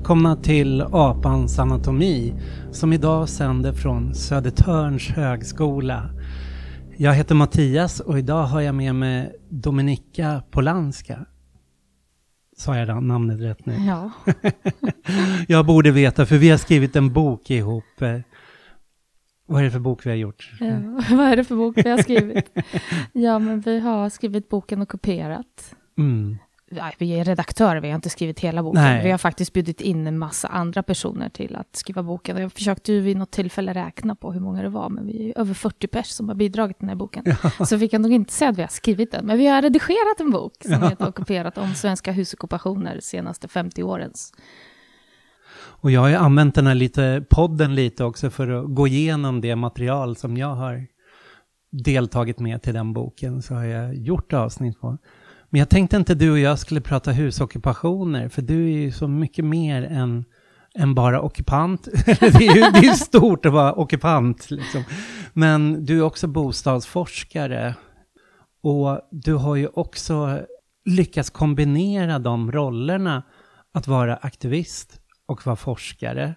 Välkomna till Apans anatomi som idag sänder från Södertörns högskola. Jag heter Mattias och idag har jag med mig Dominika Polanska. Sa jag namnet rätt nu? Ja. jag borde veta för vi har skrivit en bok ihop. Vad är det för bok vi har gjort? ja. Vad är det för bok vi har skrivit? ja, men vi har skrivit boken och kopierat. Mm. Ja, vi är redaktörer, vi har inte skrivit hela boken. Nej. Vi har faktiskt bjudit in en massa andra personer till att skriva boken. Jag försökte ju vid något tillfälle räkna på hur många det var, men vi är över 40 pers som har bidragit till den här boken. Så vi kan nog inte säga att vi har skrivit den, men vi har redigerat en bok som heter Ockuperat om svenska husockupationer senaste 50 årens. Och jag har ju använt den här lite, podden lite också för att gå igenom det material som jag har deltagit med till den boken. Så har jag gjort avsnitt på. Men jag tänkte inte du och jag skulle prata husockupationer, för du är ju så mycket mer än, än bara ockupant. det är ju det är stort att vara ockupant. Liksom. Men du är också bostadsforskare. Och du har ju också lyckats kombinera de rollerna att vara aktivist och vara forskare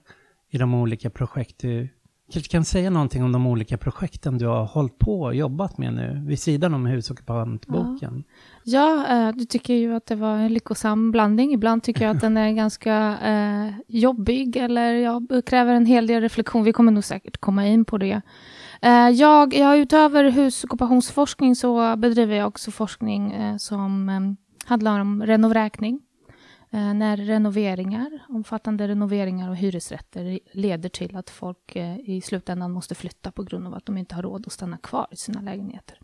i de olika projekt du kanske kan säga någonting om de olika projekten du har hållit på och jobbat med nu vid sidan om husockupantboken. Ja, eh, du tycker ju att det var en lyckosam blandning. Ibland tycker jag att den är ganska eh, jobbig eller ja, kräver en hel del reflektion. Vi kommer nog säkert komma in på det. Eh, jag, jag, utöver husockupationsforskning så bedriver jag också forskning eh, som eh, handlar om renovräkning. Eh, när renoveringar, omfattande renoveringar och hyresrätter leder till att folk eh, i slutändan måste flytta på grund av att de inte har råd att stanna kvar i sina lägenheter.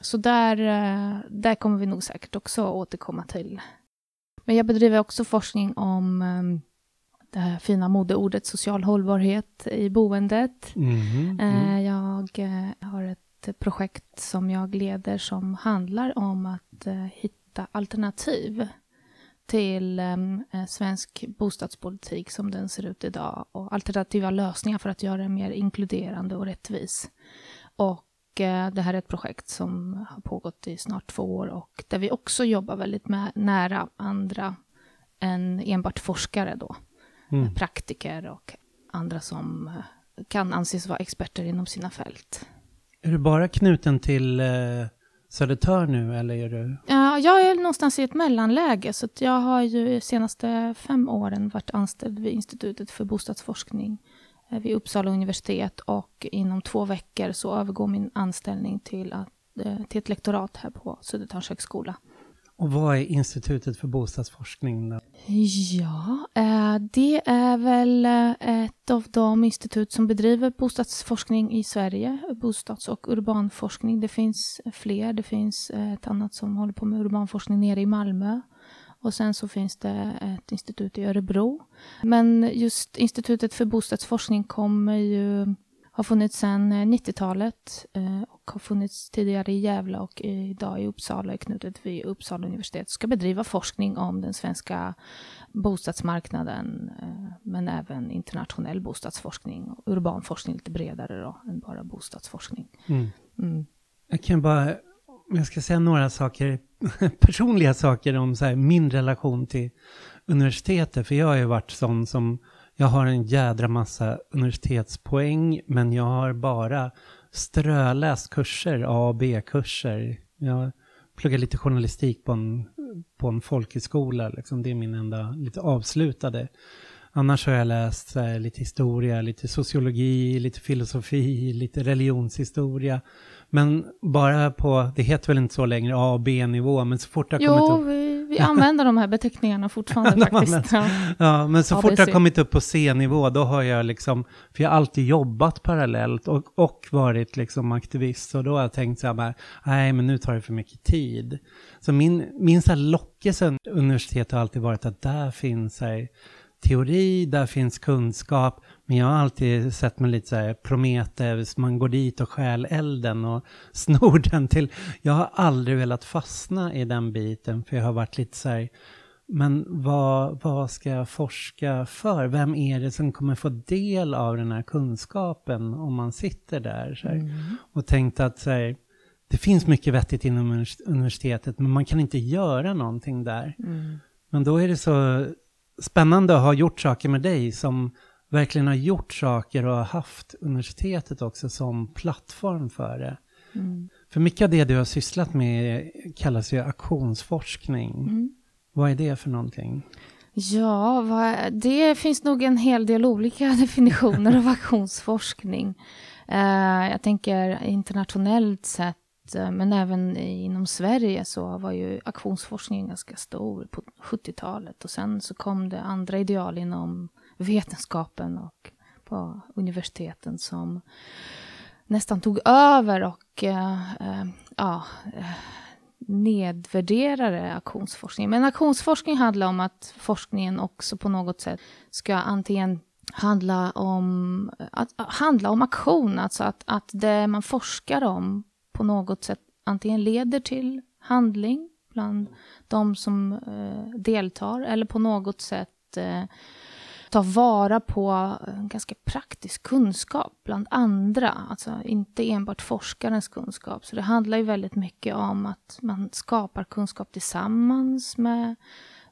Så där, eh, där kommer vi nog säkert också återkomma till. Men jag bedriver också forskning om eh, det här fina modeordet social hållbarhet i boendet. Eh, mm. Jag har ett projekt som jag leder som handlar om att hitta alternativ till em, eh, svensk bostadspolitik som den ser ut idag och alternativa lösningar för att göra den mer inkluderande och rättvis. Och eh, det här är ett projekt som har pågått i snart två år och där vi också jobbar väldigt med, nära andra än enbart forskare då. Mm. Praktiker och andra som eh, kan anses vara experter inom sina fält. Är du bara knuten till eh, Södertörn nu eller är du? Ja, jag är någonstans i ett mellanläge, så att jag har ju de senaste fem åren varit anställd vid Institutet för bostadsforskning eh, vid Uppsala universitet och inom två veckor så övergår min anställning till, att, eh, till ett lektorat här på Södertörns högskola. Och vad är Institutet för bostadsforskning? Då? Ja, eh, det är väl eh, ett av de institut som bedriver bostadsforskning i Sverige, bostads och urbanforskning. Det finns eh, fler, det finns ett annat som håller på med urbanforskning nere i Malmö. Och sen så finns det ett institut i Örebro. Men just Institutet för bostadsforskning kommer ju har funnits sedan 90-talet eh, och har funnits tidigare i Gävle och idag i Uppsala, är knutet vid Uppsala universitet. Ska bedriva forskning om den svenska bostadsmarknaden, eh, men även internationell bostadsforskning och urbanforskning lite bredare då, än bara bostadsforskning. Mm. Mm. Jag kan bara, om jag ska säga några saker, personliga saker om så här, min relation till universitetet. För jag har ju varit sån som, jag har en jädra massa universitetspoäng, men jag har bara ströläst kurser, A och B-kurser. Jag pluggar lite journalistik på en, på en folkhögskola, liksom. det är min enda lite avslutade. Annars har jag läst här, lite historia, lite sociologi, lite filosofi, lite religionshistoria. Men bara på, det heter väl inte så längre, A och B-nivå, men så fort det har kommit Jo, upp... vi, använder de här beteckningarna fortfarande De faktiskt. Ja. Ja, men så fort det har ABC. kommit upp på C-nivå, då har jag liksom, för jag har alltid jobbat parallellt och, och varit liksom aktivist, och då har jag tänkt så här, nej men nu tar det för mycket tid. Så min, min så här lockelse universitet har alltid varit att där finns här, teori, där finns kunskap, men jag har alltid sett mig lite så här Prometheus, man går dit och stjäl elden och snor den till. Jag har aldrig velat fastna i den biten, för jag har varit lite så här, men vad, vad ska jag forska för? Vem är det som kommer få del av den här kunskapen om man sitter där? Så här? Mm. Och tänkte att så här, det finns mycket vettigt inom univers- universitetet, men man kan inte göra någonting där. Mm. Men då är det så spännande att ha gjort saker med dig som verkligen har gjort saker och har haft universitetet också som plattform för det. Mm. För mycket av det du har sysslat med kallas ju aktionsforskning. Mm. Vad är det för någonting? Ja, det finns nog en hel del olika definitioner av aktionsforskning. Uh, jag tänker internationellt sett, uh, men även inom Sverige så var ju aktionsforskningen ganska stor på 70-talet. Och sen så kom det andra ideal inom vetenskapen och på universiteten som nästan tog över och eh, eh, ja, eh, nedvärderade aktionsforskning. Men aktionsforskning handlar om att forskningen också på något sätt ska antingen handla om, att, handla om aktion, alltså att, att det man forskar om på något sätt antingen leder till handling bland de som eh, deltar eller på något sätt eh, ta vara på eh, ganska praktisk kunskap bland andra, alltså inte enbart forskarens kunskap. Så det handlar ju väldigt mycket om att man skapar kunskap tillsammans med...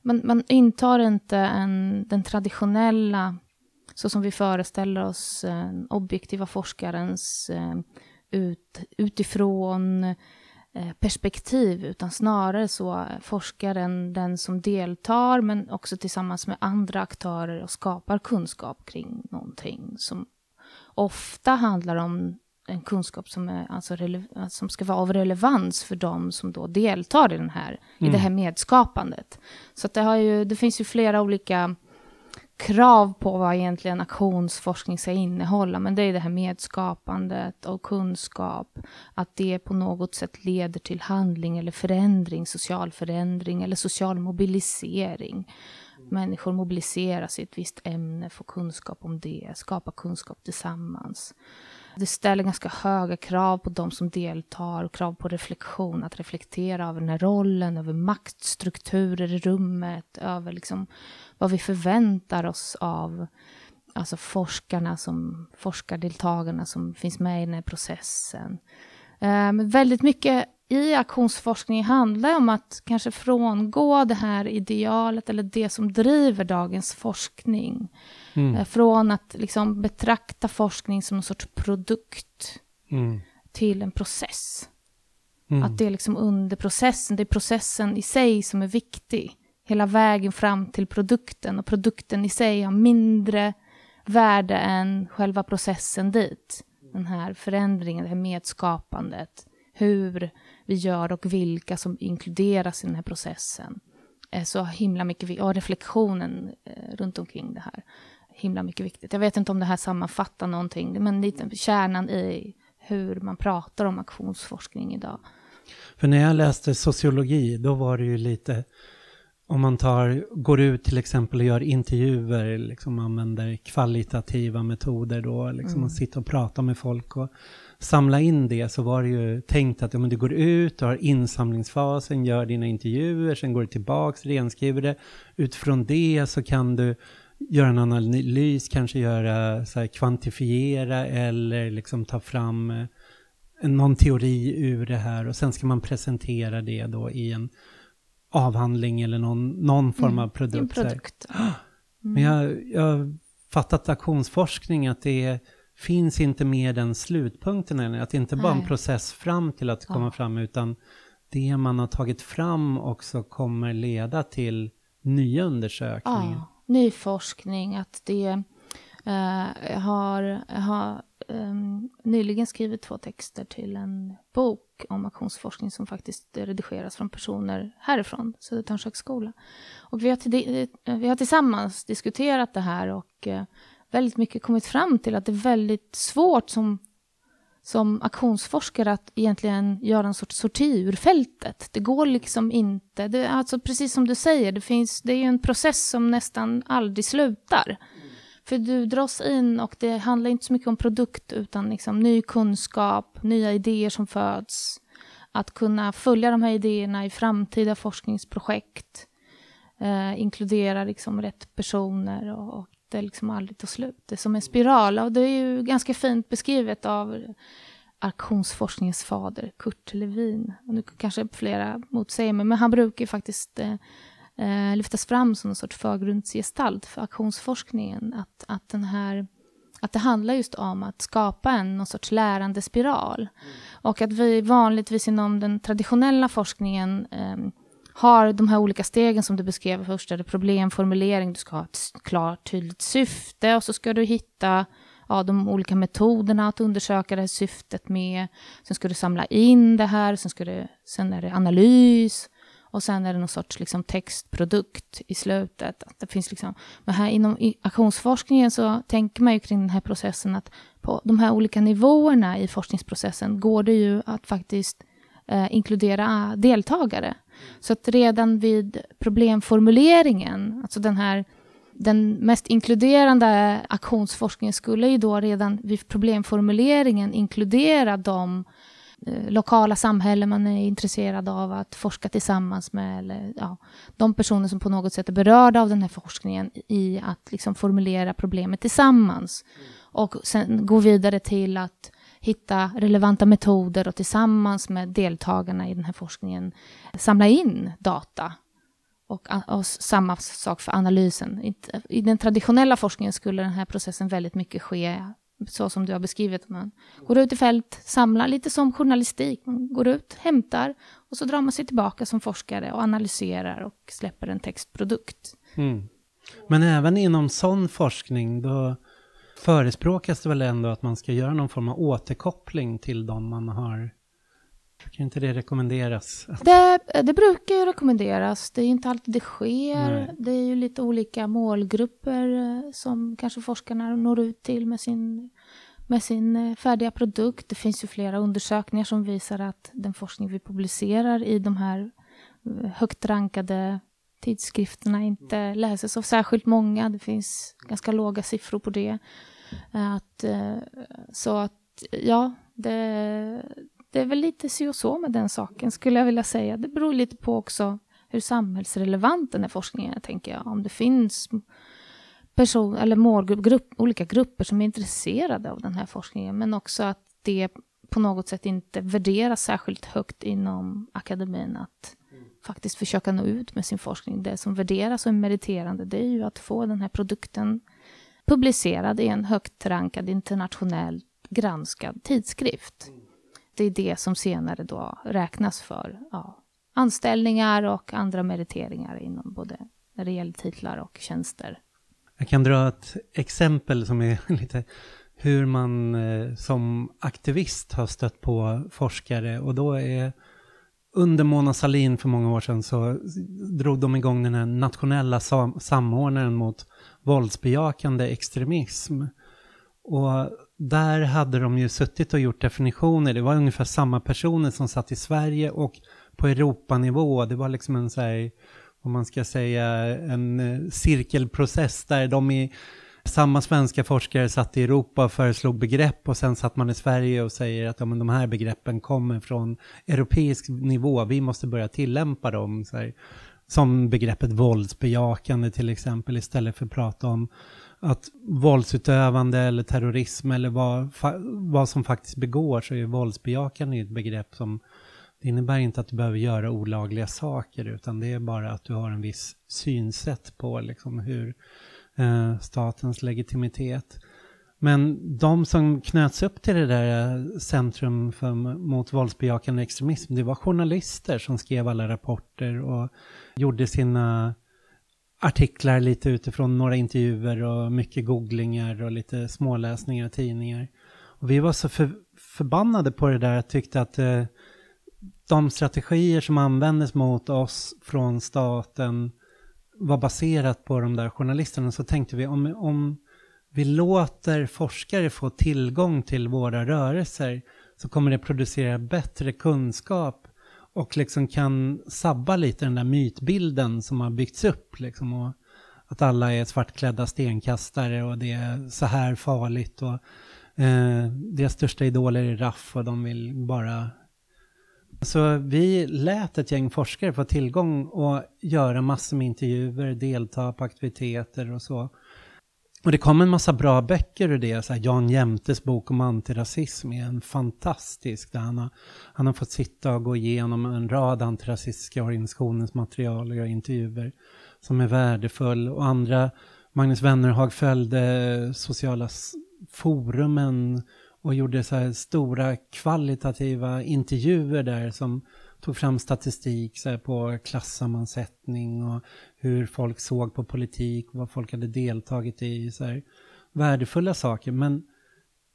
Man, man intar inte en, den traditionella, så som vi föreställer oss, den objektiva forskarens eh, ut, utifrån perspektiv, utan snarare så forskaren den som deltar, men också tillsammans med andra aktörer och skapar kunskap kring någonting som ofta handlar om en kunskap som, är, alltså, som ska vara av relevans för de som då deltar i, den här, mm. i det här mm. medskapandet. Så det, har ju, det finns ju flera olika krav på vad egentligen aktionsforskning ska innehålla, men det är det här medskapandet och kunskap, att det på något sätt leder till handling eller förändring, social förändring eller social mobilisering. Människor mobiliseras i ett visst ämne, får kunskap om det, skapar kunskap tillsammans. Det ställer ganska höga krav på de som deltar, krav på reflektion, att reflektera över den här rollen, över maktstrukturer i rummet, över liksom vad vi förväntar oss av alltså forskarna, som, forskardeltagarna som finns med i den här processen. Um, väldigt mycket i aktionsforskning handlar om att kanske frångå det här idealet eller det som driver dagens forskning. Mm. Uh, från att liksom betrakta forskning som en sorts produkt mm. till en process. Mm. Att det är liksom under processen, det är processen i sig som är viktig hela vägen fram till produkten och produkten i sig har mindre värde än själva processen dit. Den här förändringen, det här medskapandet, hur vi gör och vilka som inkluderas i den här processen. är Så himla mycket, och reflektionen eh, runt omkring det här, himla mycket viktigt. Jag vet inte om det här sammanfattar någonting, men lite kärnan i hur man pratar om aktionsforskning idag. För när jag läste sociologi, då var det ju lite om man tar, går ut till exempel och gör intervjuer, liksom använder kvalitativa metoder då, liksom mm. och sitter och pratar med folk och samla in det så var det ju tänkt att ja, men du går ut, du har insamlingsfasen, gör dina intervjuer, sen går du tillbaks, renskriver det. Utifrån det så kan du göra en analys, kanske göra så här, kvantifiera eller liksom ta fram eh, någon teori ur det här och sen ska man presentera det då i en avhandling eller någon, någon form mm, av produkt. produkt. Mm. Men jag, jag har fattat aktionsforskning att det finns inte mer den slutpunkten, eller att det inte bara är en process fram till att komma ja. fram, utan det man har tagit fram också kommer leda till nya undersökningar. Ja, ny forskning, att det uh, har, har um, nyligen skrivit två texter till en bok om aktionsforskning som faktiskt redigeras från personer härifrån, Södertörns högskola. Och vi har, till, eh, vi har tillsammans diskuterat det här och uh, väldigt mycket kommit fram till att det är väldigt svårt som, som aktionsforskare att egentligen göra en sorts sorti ur fältet. Det går liksom inte. Det, alltså precis som du säger, det, finns, det är ju en process som nästan aldrig slutar. För du dras in och det handlar inte så mycket om produkt utan liksom ny kunskap, nya idéer som föds. Att kunna följa de här idéerna i framtida forskningsprojekt. Eh, inkludera liksom rätt personer och, och det liksom aldrig tar slut. Det är som en spiral och det är ju ganska fint beskrivet av aktionsforskningens fader Kurt Levin. Och nu kanske flera motsäger mig, men han brukar faktiskt eh, eh, lyftas fram som en sorts förgrundsgestalt för aktionsforskningen. Att, att, den här, att det handlar just om att skapa en någon sorts lärande spiral. Mm. Och att vi vanligtvis inom den traditionella forskningen eh, har de här olika stegen som du beskrev. Först är det problemformulering, du ska ha ett klart tydligt syfte och så ska du hitta ja, de olika metoderna att undersöka det här syftet med. Sen ska du samla in det här, sen, ska det, sen är det analys och sen är det någon sorts liksom, textprodukt i slutet. Att det finns liksom, men här inom aktionsforskningen så tänker man ju kring den här processen att på de här olika nivåerna i forskningsprocessen går det ju att faktiskt eh, inkludera deltagare. Så att redan vid problemformuleringen, alltså den här den mest inkluderande aktionsforskningen skulle ju då redan vid problemformuleringen inkludera de lokala samhällen man är intresserad av att forska tillsammans med, eller ja, de personer som på något sätt är berörda av den här forskningen i att liksom formulera problemet tillsammans. Och sen gå vidare till att hitta relevanta metoder och tillsammans med deltagarna i den här forskningen samla in data. Och, och samma sak för analysen. I den traditionella forskningen skulle den här processen väldigt mycket ske så som du har beskrivit. Man går ut i fält, samlar lite som journalistik. Man går ut, hämtar och så drar man sig tillbaka som forskare och analyserar och släpper en textprodukt. Mm. Men även inom sån forskning, då förespråkas det väl ändå att man ska göra någon form av återkoppling till de man har kan inte det rekommenderas? Det, det brukar ju rekommenderas. Det är inte alltid det sker. Nej. Det är ju lite olika målgrupper eh, som kanske forskarna når ut till med sin, med sin eh, färdiga produkt. Det finns ju flera undersökningar som visar att den forskning vi publicerar i de här eh, högt rankade tidskrifterna inte läses av särskilt många. Det finns ganska låga siffror på det. Att, så att, ja, det, det är väl lite si och så med den saken, skulle jag vilja säga. Det beror lite på också hur samhällsrelevant den här forskningen är, tänker jag. Om det finns person, eller målgrupp, grupp, olika grupper som är intresserade av den här forskningen, men också att det på något sätt inte värderas särskilt högt inom akademin att faktiskt försöka nå ut med sin forskning. Det som värderas och är meriterande, det är ju att få den här produkten publicerad i en högt rankad internationellt granskad tidskrift. Det är det som senare då räknas för ja, anställningar och andra meriteringar inom både när det gäller titlar och tjänster. Jag kan dra ett exempel som är lite hur man eh, som aktivist har stött på forskare och då är under Mona Salin för många år sedan så drog de igång den här nationella sam samordnaren mot våldsbejakande extremism. Och där hade de ju suttit och gjort definitioner. Det var ungefär samma personer som satt i Sverige och på Europanivå. Det var liksom en så här, vad man ska säga, en eh, cirkelprocess där de i samma svenska forskare satt i Europa och föreslog begrepp och sen satt man i Sverige och säger att ja, men de här begreppen kommer från europeisk nivå, vi måste börja tillämpa dem. Så här, som begreppet våldsbejakande till exempel istället för att prata om att våldsutövande eller terrorism eller vad, vad som faktiskt begår så är våldsbejakande ett begrepp som det innebär inte att du behöver göra olagliga saker utan det är bara att du har en viss synsätt på liksom hur eh, statens legitimitet. Men de som knöts upp till det där eh, Centrum för, mot våldsbejakande extremism, det var journalister som skrev alla rapporter och gjorde sina artiklar lite utifrån några intervjuer och mycket googlingar och lite småläsningar i tidningar. Och vi var så för, förbannade på det där och tyckte att eh, de strategier som användes mot oss från staten var baserat på de där journalisterna. Så tänkte vi om, om vi låter forskare få tillgång till våra rörelser så kommer det producera bättre kunskap och liksom kan sabba lite den där mytbilden som har byggts upp. Liksom, och att alla är svartklädda stenkastare och det är så här farligt. Och, eh, deras största idoler är raff och de vill bara... Så vi lät ett gäng forskare få tillgång och göra massor med intervjuer, delta på aktiviteter och så. Och det kom en massa bra böcker ur det. Så här Jan Jämtes bok om antirasism är en fantastisk. Där han, har, han har fått sitta och gå igenom en rad antirasistiska organisationens material och göra intervjuer som är värdefull. Och andra, Magnus Wennerhag följde sociala forumen och gjorde så här stora kvalitativa intervjuer där som tog fram statistik så på klassammansättning och hur folk såg på politik, vad folk hade deltagit i. Så här, värdefulla saker. Men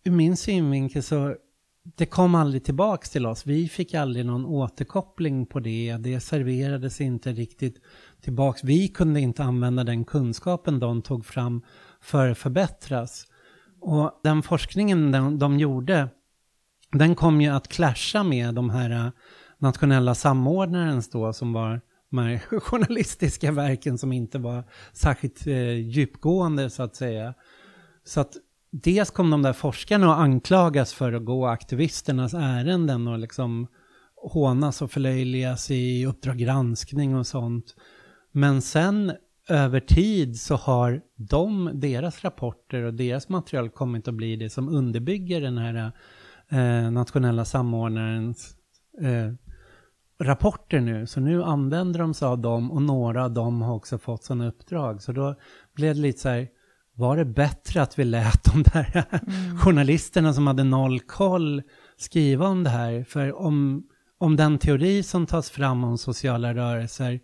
ur min synvinkel så det kom aldrig tillbaks till oss. Vi fick aldrig någon återkoppling på det. Det serverades inte riktigt tillbaks. Vi kunde inte använda den kunskapen de tog fram för att förbättras. Och den forskningen de, de gjorde, den kom ju att clasha med de här nationella samordnarens då som var de här journalistiska verken som inte var särskilt eh, djupgående så att säga. Så att dels kom de där forskarna att anklagas för att gå aktivisternas ärenden och liksom hånas och förlöjligas i Uppdrag granskning och sånt. Men sen över tid så har de, deras rapporter och deras material kommit att bli det som underbygger den här eh, nationella samordnarens eh, rapporter nu. Så nu använder de sig av dem och några av dem har också fått sådana uppdrag. Så då blev det lite så här, var det bättre att vi lät de där mm. journalisterna som hade noll koll skriva om det här? För om, om den teori som tas fram om sociala rörelser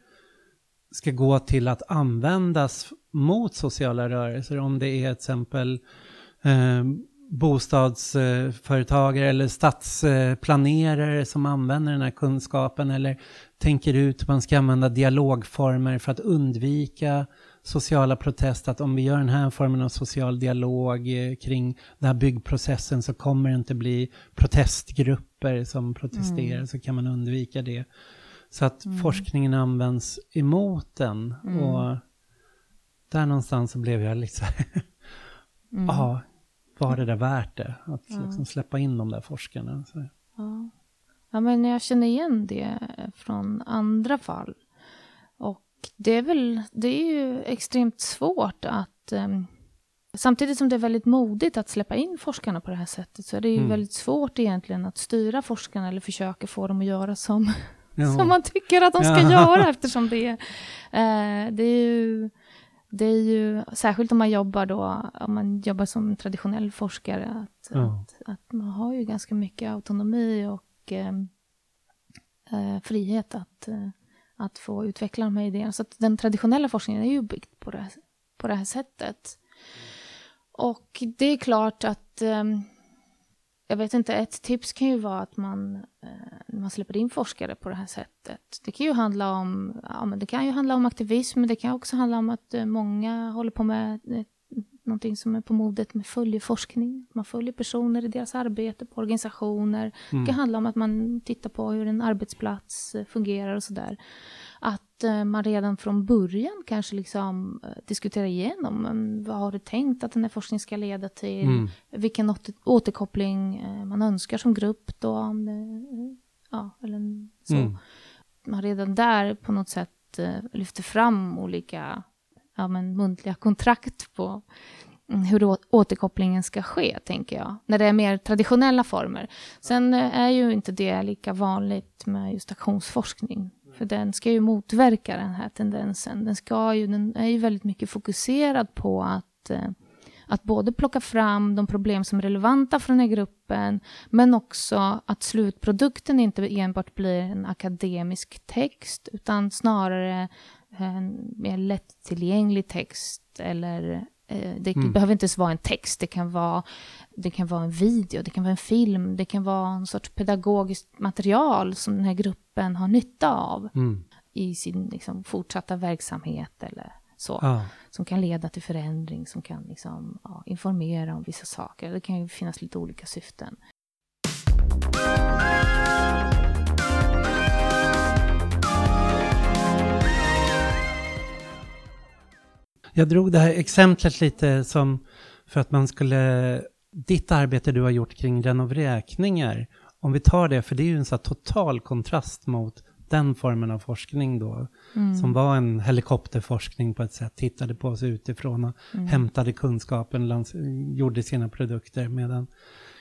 ska gå till att användas mot sociala rörelser, om det är till exempel eh, bostadsföretagare eller stadsplanerare som använder den här kunskapen eller tänker ut hur man ska använda dialogformer för att undvika sociala protester. Att om vi gör den här formen av social dialog eh, kring den här byggprocessen så kommer det inte bli protestgrupper som protesterar mm. så kan man undvika det. Så att mm. forskningen används emot den. Mm. Och där någonstans så blev jag lite så här, mm. ja, var det där värt det? Att ja. liksom släppa in de där forskarna. Så. Ja. ja, men jag känner igen det från andra fall. Och det är väl, det är ju extremt svårt att um, Samtidigt som det är väldigt modigt att släppa in forskarna på det här sättet så är det ju mm. väldigt svårt egentligen att styra forskarna eller försöka få dem att göra som, som man tycker att de ska göra eftersom det är, eh, det är ju det är ju, särskilt om man jobbar då, om man jobbar som traditionell forskare, att, ja. att, att, man har ju ganska mycket autonomi och eh, eh, frihet att, eh, att få utveckla de här idéerna. Så den traditionella forskningen är ju byggd på det, på det här sättet. Och det är klart att ehm, jag vet inte, ett tips kan ju vara att man, eh, man släpper in forskare på det här sättet. Det kan ju handla om, ja, men det kan ju handla om aktivism, men det kan också handla om att eh, många håller på med eh, någonting som är på modet med följeforskning. Man följer personer i deras arbete på organisationer. Mm. Det kan mm. handla om att man tittar på hur en arbetsplats fungerar och sådär att eh, man redan från början kanske liksom eh, diskuterar igenom mm, vad har du tänkt att den här forskningen ska leda till, mm. vilken återkoppling eh, man önskar som grupp då, ja, eller så. Mm. Man redan där på något sätt lyfter fram olika ja, men, muntliga kontrakt på mm, hur återkopplingen ska ske, tänker jag. När det är mer traditionella former. Sen är ju inte det lika vanligt med just aktionsforskning. För den ska ju motverka den här tendensen. Den, ska ju, den är ju väldigt mycket fokuserad på att, eh, att både plocka fram de problem som är relevanta för den här gruppen, men också att slutprodukten inte enbart blir en akademisk text, utan snarare en mer lättillgänglig text eller det mm. behöver inte ens vara en text, det kan vara, det kan vara en video, det kan vara en film, det kan vara en sorts pedagogiskt material som den här gruppen har nytta av mm. i sin liksom, fortsatta verksamhet eller så. Ah. Som kan leda till förändring, som kan liksom, ja, informera om vissa saker. Det kan ju finnas lite olika syften. Jag drog det här exemplet lite som för att man skulle, ditt arbete du har gjort kring renovräkningar, om vi tar det, för det är ju en så total kontrast mot den formen av forskning då, Mm. som var en helikopterforskning på ett sätt, tittade på oss utifrån och Mm. hämtade kunskapen, lans- gjorde sina produkter medan...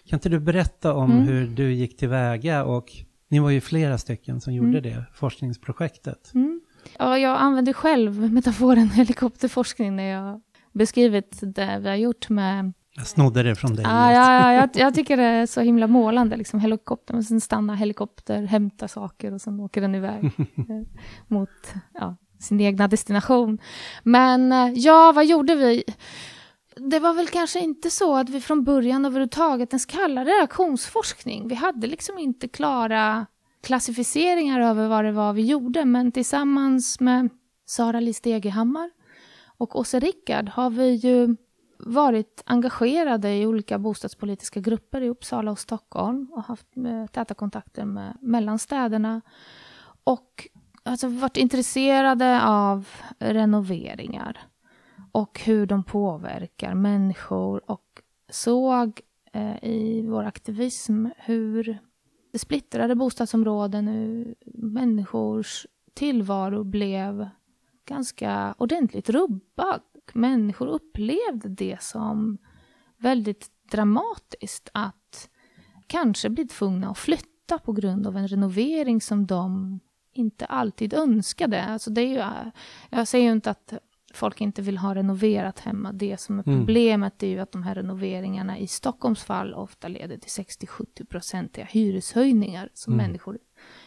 Kan inte du berätta om Mm. hur du gick tillväga och ni var ju flera stycken som gjorde Mm. det, forskningsprojektet. Mm. Ja, jag använder själv metaforen helikopterforskning när jag beskrivit det vi har gjort med... Jag snodde det från dig. Ja, ja, ja, jag, jag tycker det är så himla målande, liksom helikoptern, och sen stannar helikopter, hämtar saker och sen åker den iväg eh, mot ja, sin egna destination. Men eh, ja, vad gjorde vi? Det var väl kanske inte så att vi från början överhuvudtaget ens kallade det aktionsforskning. Vi hade liksom inte klara klassificeringar över vad det var vi gjorde, men tillsammans med Sara Li Stegehammar och Åse Rickard har vi ju varit engagerade i olika bostadspolitiska grupper i Uppsala och Stockholm och haft eh, täta kontakter med mellanstäderna. Och alltså, varit intresserade av renoveringar och hur de påverkar människor och såg eh, i vår aktivism hur splittrade bostadsområden, hur människors tillvaro blev ganska ordentligt rubbad. Människor upplevde det som väldigt dramatiskt att kanske bli tvungna att flytta på grund av en renovering som de inte alltid önskade. Alltså det är ju, jag säger ju inte att folk inte vill ha renoverat hemma. Det som är Mm. problemet är ju att de här renoveringarna i Stockholms fall ofta leder till 60-70-procentiga hyreshöjningar som Mm. människor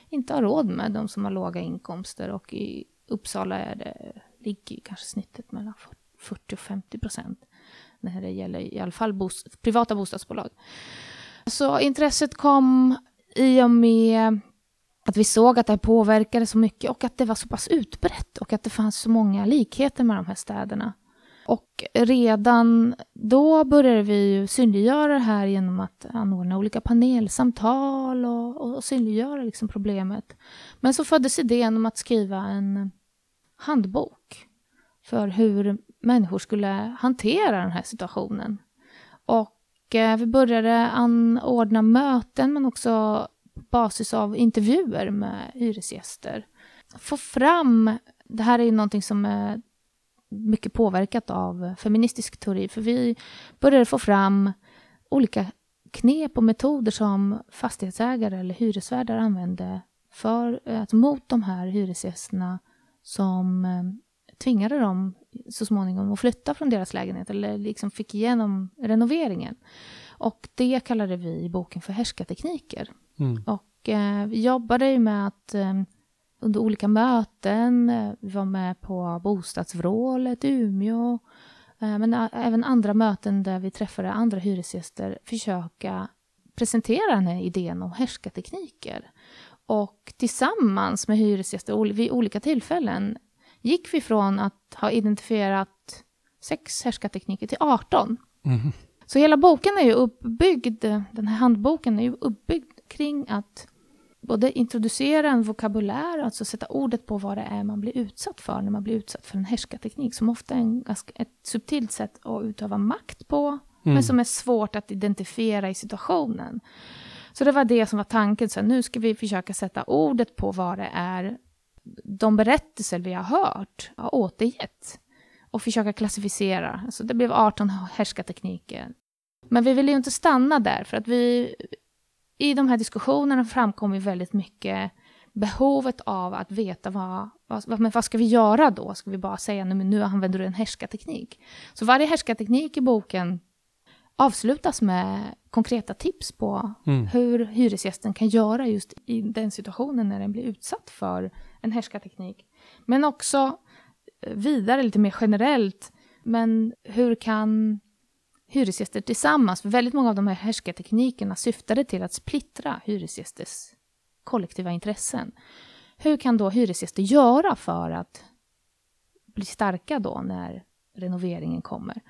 inte har råd med, de som har låga inkomster. Och i Uppsala är det, ligger ju kanske snittet mellan 40 och 50 procent när det gäller i alla fall bos, privata bostadsbolag. Så intresset kom i och med att vi såg att det här påverkade så mycket och att det var så pass utbrett och att det fanns så många likheter med de här städerna. Och redan då började vi ju synliggöra det här genom att anordna olika panelsamtal och, och synliggöra liksom problemet. Men så föddes idén om att skriva en handbok för hur människor skulle hantera den här situationen. Och eh, vi började anordna möten men också basis av intervjuer med hyresgäster. Få fram, det här är ju någonting som är mycket påverkat av feministisk teori, för vi började få fram olika knep och metoder som fastighetsägare eller hyresvärdar använde för, att mot de här hyresgästerna som eh, tvingade dem så småningom att flytta från deras lägenhet eller liksom fick igenom renoveringen. Och det kallade vi i boken för härskartekniker. Mm. Och eh, vi jobbade ju med att eh, under olika möten, eh, vi var med på bostadsvrålet i Umeå, eh, men även andra möten där vi träffade andra hyresgäster, försöka presentera den här idén om härskartekniker. Och tillsammans med hyresgäster vid olika tillfällen gick vi från att ha identifierat sex härskartekniker till 18. Mm. Så hela boken är ju uppbyggd, den här handboken är ju uppbyggd kring att både introducera en vokabulär, alltså sätta ordet på vad det är man blir utsatt för när man blir utsatt för en härskarteknik, som ofta är en ganska, ett subtilt sätt att utöva makt på, Mm. men som är svårt att identifiera i situationen. Så det var det som var tanken, så här, nu ska vi försöka sätta ordet på vad det är de berättelser vi har hört har återgett och försöka klassificera. Alltså det blev 18 härskartekniker. Men vi ville ju inte stanna där, för att vi i de här diskussionerna framkom ju väldigt mycket behovet av att veta vad, vad, men vad ska vi göra då? Ska vi bara säga nu, nu använder du en härskarteknik? Så varje härskarteknik i boken avslutas med konkreta tips på Mm. hur hyresgästen kan göra just i den situationen när den blir utsatt för en härskarteknik. Men också eh, vidare, lite mer generellt, men hur kan hyresgäster tillsammans, för väldigt många av de här härskarteknikerna syftade till att splittra hyresgästers kollektiva intressen. Hur kan då hyresgäster göra för att bli starka då när renoveringen kommer?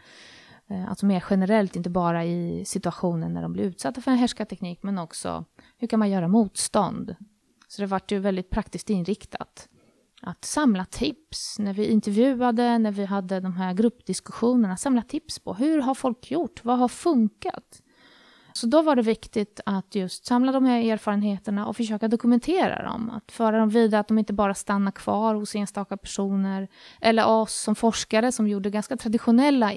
Eh, alltså mer generellt, inte bara i situationen när de blir utsatta för en härskarteknik, men också hur kan man göra motstånd? Så det vart ju väldigt praktiskt inriktat. Att samla tips när vi intervjuade, när vi hade de här gruppdiskussionerna, samla tips på hur har folk gjort, vad har funkat? Så då var det viktigt att just samla de här erfarenheterna och försöka dokumentera dem. Att föra dem vidare, att de inte bara stannar kvar hos enstaka personer. Eller oss som forskare som gjorde ganska traditionella,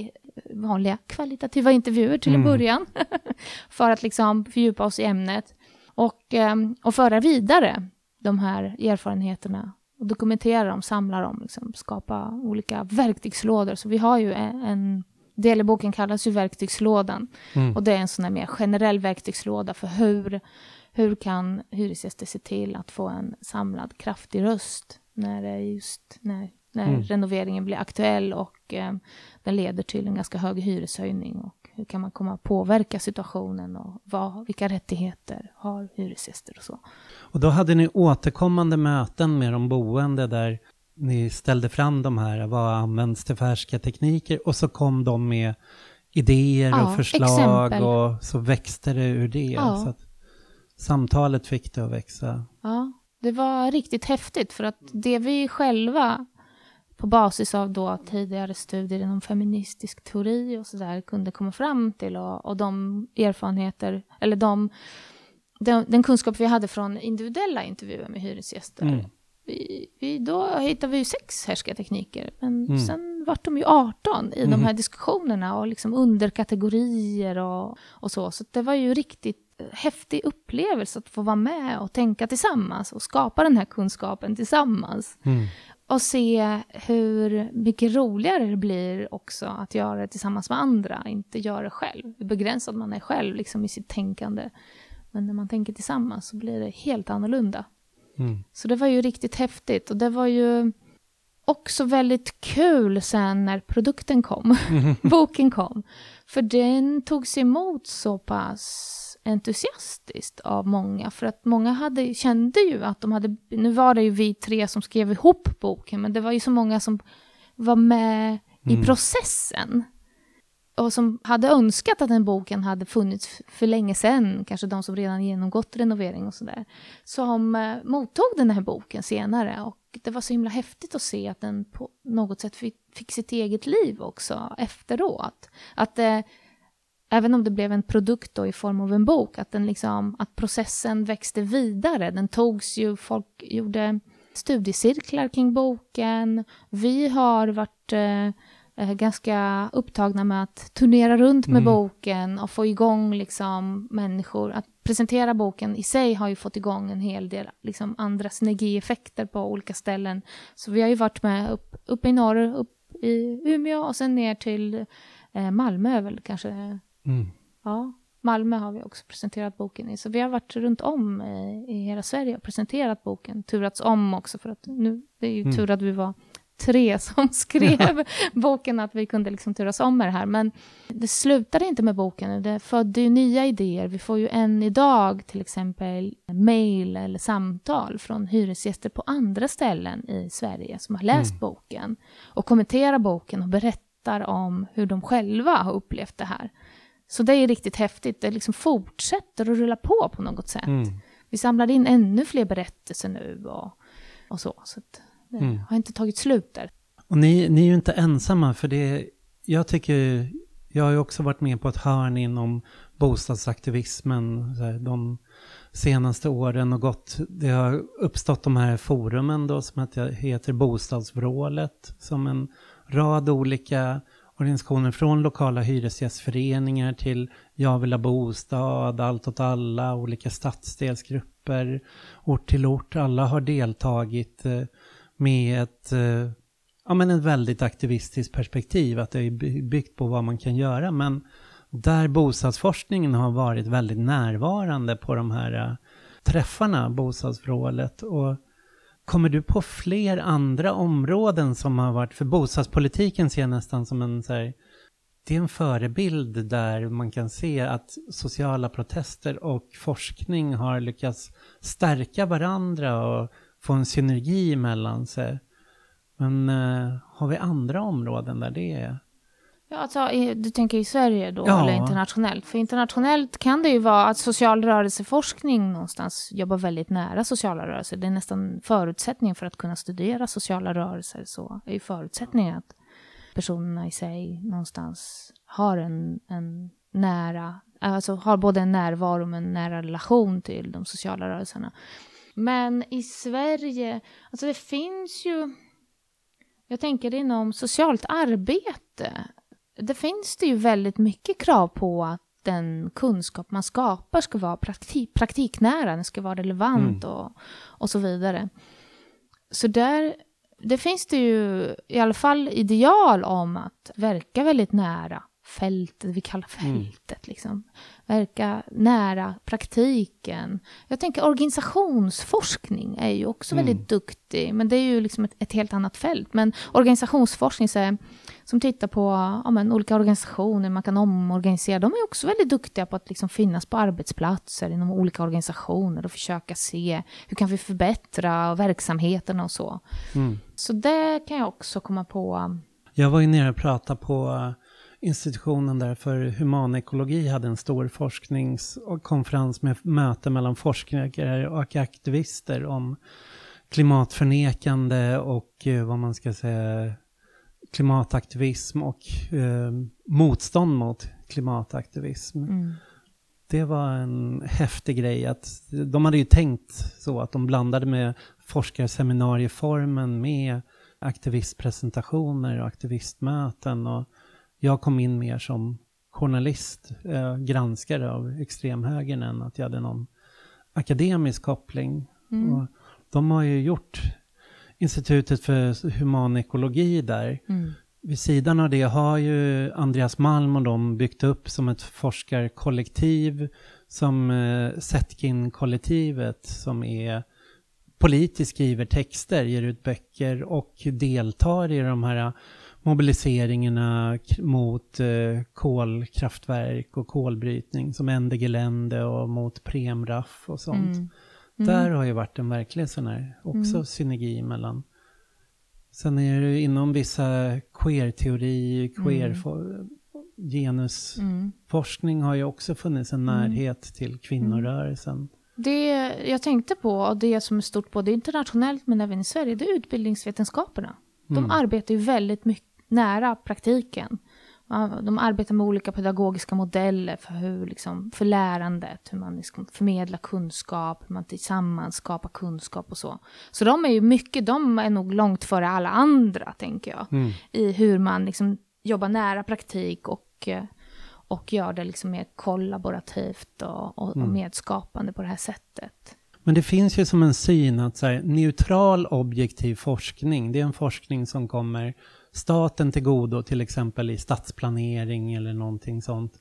vanliga kvalitativa intervjuer till mm. en början. för att liksom fördjupa oss i ämnet. Och, ehm, och föra vidare de här erfarenheterna och dokumentera dem, samla dem, liksom, skapa olika verktygslådor. Så vi har ju en, en del i boken kallas ju verktygslådan. Mm. Och det är en sån här mer generell verktygslåda för hur, hur kan hyresgäster se till att få en samlad kraftig röst när det just när, när mm. renoveringen blir aktuell och eh, den leder till en ganska hög hyreshöjning. Och hur kan man komma att påverka situationen och vad, vilka rättigheter har hyresgäster och så. Och då hade ni återkommande möten med de boende där ni ställde fram de här, vad används till färska tekniker? Och så kom de med idéer ja, och förslag exempel. och så växte det ur det. Ja. Så att samtalet fick det att växa. Ja, det var riktigt häftigt för att det vi själva på basis av då tidigare studier inom feministisk teori och sådär kunde komma fram till och, och de erfarenheter, eller de, den, den, kunskap vi hade från individuella intervjuer med hyresgäster. Mm. Vi, vi, då hittade vi sex härskartekniker, men mm. sen vart de ju 18 i mm. de här diskussionerna och liksom underkategorier och, och så. Så det var ju riktigt häftig upplevelse att få vara med och tänka tillsammans och skapa den här kunskapen tillsammans. Mm och se hur mycket roligare det blir också att göra det tillsammans med andra, inte göra det själv. Hur begränsad man är själv liksom, i sitt tänkande. Men när man tänker tillsammans så blir det helt annorlunda. Mm. Så det var ju riktigt häftigt och det var ju också väldigt kul sen när produkten kom, boken kom. För den togs emot så pass entusiastiskt av många. För att många hade, kände ju att de hade... Nu var det ju vi tre som skrev ihop boken, men det var ju så många som var med mm. i processen. Och som hade önskat att den boken hade funnits för länge sedan, kanske de som redan genomgått renovering och sådär, som eh, mottog den här boken senare. Och det var så himla häftigt att se att den på något sätt fick, fick sitt eget liv också efteråt. Att eh, även om det blev en produkt i form av en bok, att, den liksom, att processen växte vidare. Den togs ju, folk gjorde studiecirklar kring boken. Vi har varit eh, eh ganska upptagna med att turnera runt med mm. boken och få igång liksom, människor. Att presentera boken i sig har ju fått igång en hel del liksom, andra synergieffekter på olika ställen. Så vi har ju varit med upp, upp i norr, upp i Umeå och sen ner till eh, Malmö väl kanske Mm. Ja, Malmö har vi också presenterat boken i. Så vi har varit runt om i, i hela Sverige och presenterat boken. Turats om också, för att nu, det är ju mm. tur att vi var tre som skrev boken, att vi kunde liksom turas om med det här. Men det slutade inte med boken, det födde ju nya idéer. Vi får ju än idag till exempel mejl eller samtal från hyresgäster på andra ställen i Sverige som har läst mm. boken och kommenterar boken och berättar om hur de själva har upplevt det här. Så det är riktigt häftigt. Det liksom fortsätter att rulla på på något sätt. Mm. Vi samlar in ännu fler berättelser nu och, och så. Så det mm. har inte tagit slut där. Och ni, ni är ju inte ensamma för det, jag tycker, jag har ju också varit med på ett hörn inom bostadsaktivismen de senaste åren och gått, det har uppstått de här forumen då som heter Bostadsvrålet som en rad olika organisationer från lokala hyresgästföreningar till Jag vill ha bostad, Allt åt alla, olika stadsdelsgrupper, ort till ort. Alla har deltagit eh, med ett, eh, ja, men ett väldigt aktivistiskt perspektiv, att det är byggt på vad man kan göra. Men där bostadsforskningen har varit väldigt närvarande på de här eh, träffarna, bostadsvrålet. Och Kommer du på fler andra områden som har varit, för bostadspolitiken ser jag nästan som en så här, det är en förebild där man kan se att sociala protester och forskning har lyckats stärka varandra och få en synergi mellan sig. Men eh, har vi andra områden där det är Ja, alltså, du tänker i Sverige då, ja. eller internationellt? För internationellt kan det ju vara att social rörelseforskning någonstans jobbar väldigt nära sociala rörelser. Det är nästan förutsättningen för att kunna studera sociala rörelser. Så är ju förutsättningen att personerna i sig någonstans har en, en nära alltså har både en närvaro och en nära relation till de sociala rörelserna. Men i Sverige, alltså det finns ju, jag tänker inom socialt arbete, det finns det ju väldigt mycket krav på att den kunskap man skapar ska vara praktik, praktiknära, den ska vara relevant mm. och, och så vidare. Så där, det finns det ju i alla fall ideal om att verka väldigt nära fältet, vi kallar mm. fältet, mm. liksom. Verka nära praktiken. Jag tänker organisationsforskning är ju också mm. väldigt duktig, men det är ju liksom ett, ett helt annat fält. Men organisationsforskning så är, som tittar på ja, men, olika organisationer, man kan omorganisera, de är också väldigt duktiga på att liksom finnas på arbetsplatser inom olika organisationer och försöka se hur kan vi förbättra verksamheten och så. Mm. Så det kan jag också komma på. Jag var ju nere och pratade på institutionen där för humanekologi hade en stor forskningskonferens med möte mellan forskare och aktivister om klimatförnekande och eh, vad man ska säga klimataktivism och eh, motstånd mot klimataktivism. Mm. Det var en häftig grej att de hade ju tänkt så att de blandade med forskarseminarieformen med aktivistpresentationer och aktivistmöten och jag kom in mer som journalist, eh, granskare av extremhögern än att jag hade någon akademisk koppling. Mm. Och de har ju gjort Institutet för humanekologi där. Mm. Vid sidan av det har ju Andreas Malm och de byggt upp som ett forskarkollektiv som eh, Setkin-kollektivet som är politiskt skriver texter, ger ut böcker och deltar i de här mobiliseringarna mot eh, kolkraftverk och kolbrytning som Ende Gelände och mot Premraff och sånt. Mm. Mm. Där har ju varit en verklig sån här också mm. synergi mellan Sen är det inom vissa queer-teori, queer mm. har ju också funnits en mm. närhet till kvinnorörelsen. Det jag tänkte på, och det som är stort både internationellt men även i Sverige, det är utbildningsvetenskaperna. De mm. arbetar ju väldigt mycket nära praktiken. De arbetar med olika pedagogiska modeller för, hur, liksom, för lärandet, hur man liksom förmedlar kunskap, hur man tillsammans skapar kunskap och så. Så de är ju mycket, de är nog långt före alla andra, tänker jag, mm. i hur man liksom jobbar nära praktik och, och gör det liksom mer kollaborativt och, och, mm. och medskapande på det här sättet. Men det finns ju som en syn att så här, neutral objektiv forskning, det är en forskning som kommer staten till godo, till exempel i stadsplanering eller någonting sånt.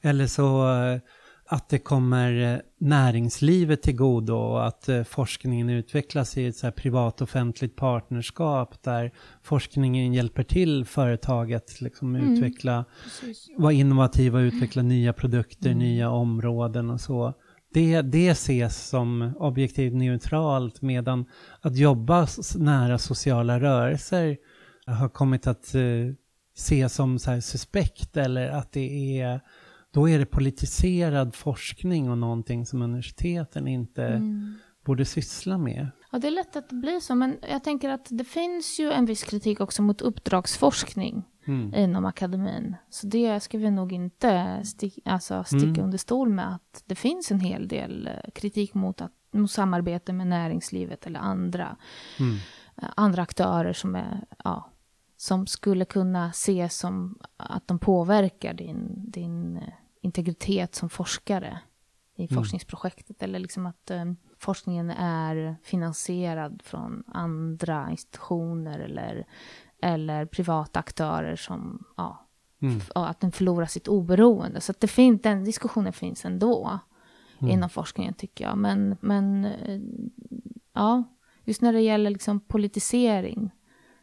Eller så eh, att det kommer eh, näringslivet till godo och att eh, forskningen utvecklas i ett så privat-offentligt partnerskap där forskningen hjälper till företag att liksom mm. utveckla, vara innovativa och utveckla nya produkter, mm. nya områden och så. Det, det ses som objektivt neutralt medan att jobba nära sociala rörelser har kommit att uh, se som så suspekt eller att det är då är det politiserad forskning och någonting som universiteten inte mm. borde syssla med. Ja, det är lätt att det blir så, men jag tänker att det finns ju en viss kritik också mot uppdragsforskning mm. inom akademin. Så det ska vi nog inte stick, alltså sticka mm. under stol med, att det finns en hel del eh, kritik mot, att, mot samarbete med näringslivet eller andra, mm. Eh, andra aktörer som är, ja, som skulle kunna ses som att de påverkar din, din eh, integritet som forskare i mm. forskningsprojektet. Eller liksom att um, forskningen är finansierad från andra institutioner eller, eller privata aktörer som, ja, mm. att den förlorar sitt oberoende. Så att det fin den diskussionen finns ändå mm. inom forskningen tycker jag. Men, men eh, ja, just när det gäller liksom politisering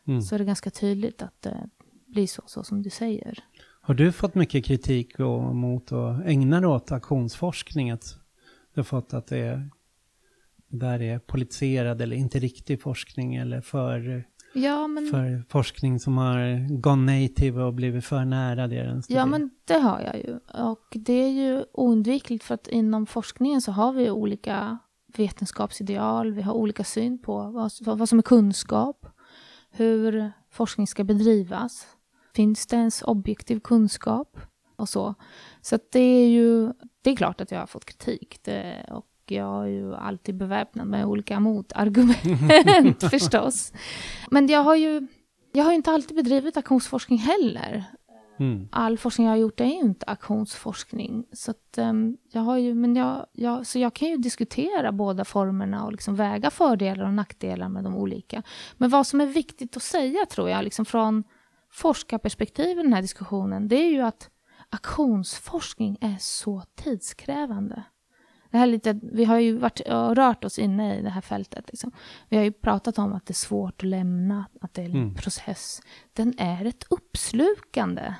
mm. så är det ganska tydligt att det blir så, så som du säger. Har du fått mycket kritik och, mot att ägna dig åt aktionsforskning? Att du har fått att det är, där är politiserad eller inte riktig forskning eller för, ja, men, för forskning som har gone native och blivit för nära det den Ja, men det har jag ju. Och det är ju oundvikligt för att inom forskningen så har vi olika vetenskapsideal, vi har olika syn på vad, vad som är kunskap hur forskning ska bedrivas. Finns det ens objektiv kunskap? och så. Så det är ju, det är klart att jag har fått kritik. Det, och jag är ju alltid beväpnad med olika motargument förstås. Men jag har ju, jag har ju inte alltid bedrivit aktionsforskning heller. Mm. All forskning jag har gjort är ju inte aktionsforskning. Så, att, um, jag har ju, men jag, jag, så jag kan ju diskutera båda formerna och liksom väga fördelar och nackdelar med de olika. Men vad som är viktigt att säga, tror jag, liksom från forskarperspektiv i den här diskussionen, det är ju att aktionsforskning är så tidskrävande. Det här lite, vi har ju varit, rört oss inne i det här fältet. Liksom. Vi har ju pratat om att det är svårt att lämna, att det är en mm. process. Den är ett uppslukande.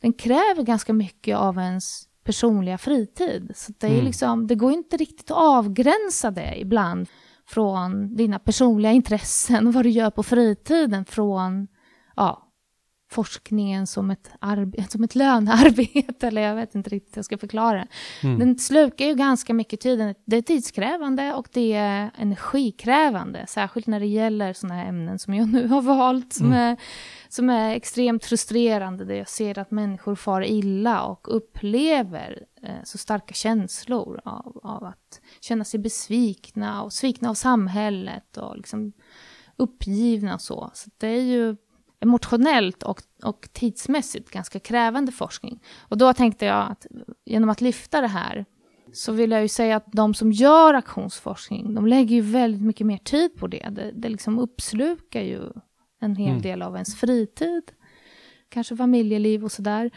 Den kräver ganska mycket av ens personliga fritid. Så det, är mm. liksom, det går inte riktigt att avgränsa det ibland från dina personliga intressen och vad du gör på fritiden från ja, forskningen som ett, som ett lönearbete, eller jag vet inte riktigt hur jag ska förklara. Mm. Den slukar ju ganska mycket tid. Det är tidskrävande och det är energikrävande, särskilt när det gäller sådana här ämnen som jag nu har valt, som, mm. är, som är extremt frustrerande, där jag ser att människor far illa och upplever eh, så starka känslor av, av att känna sig besvikna och svikna av samhället och liksom uppgivna och så. Så det är ju emotionellt och, och tidsmässigt ganska krävande forskning. Och då tänkte jag att genom att lyfta det här så vill jag ju säga att de som gör aktionsforskning, de lägger ju väldigt mycket mer tid på det. Det, det liksom uppslukar ju en hel mm. del av ens fritid, kanske familjeliv och sådär.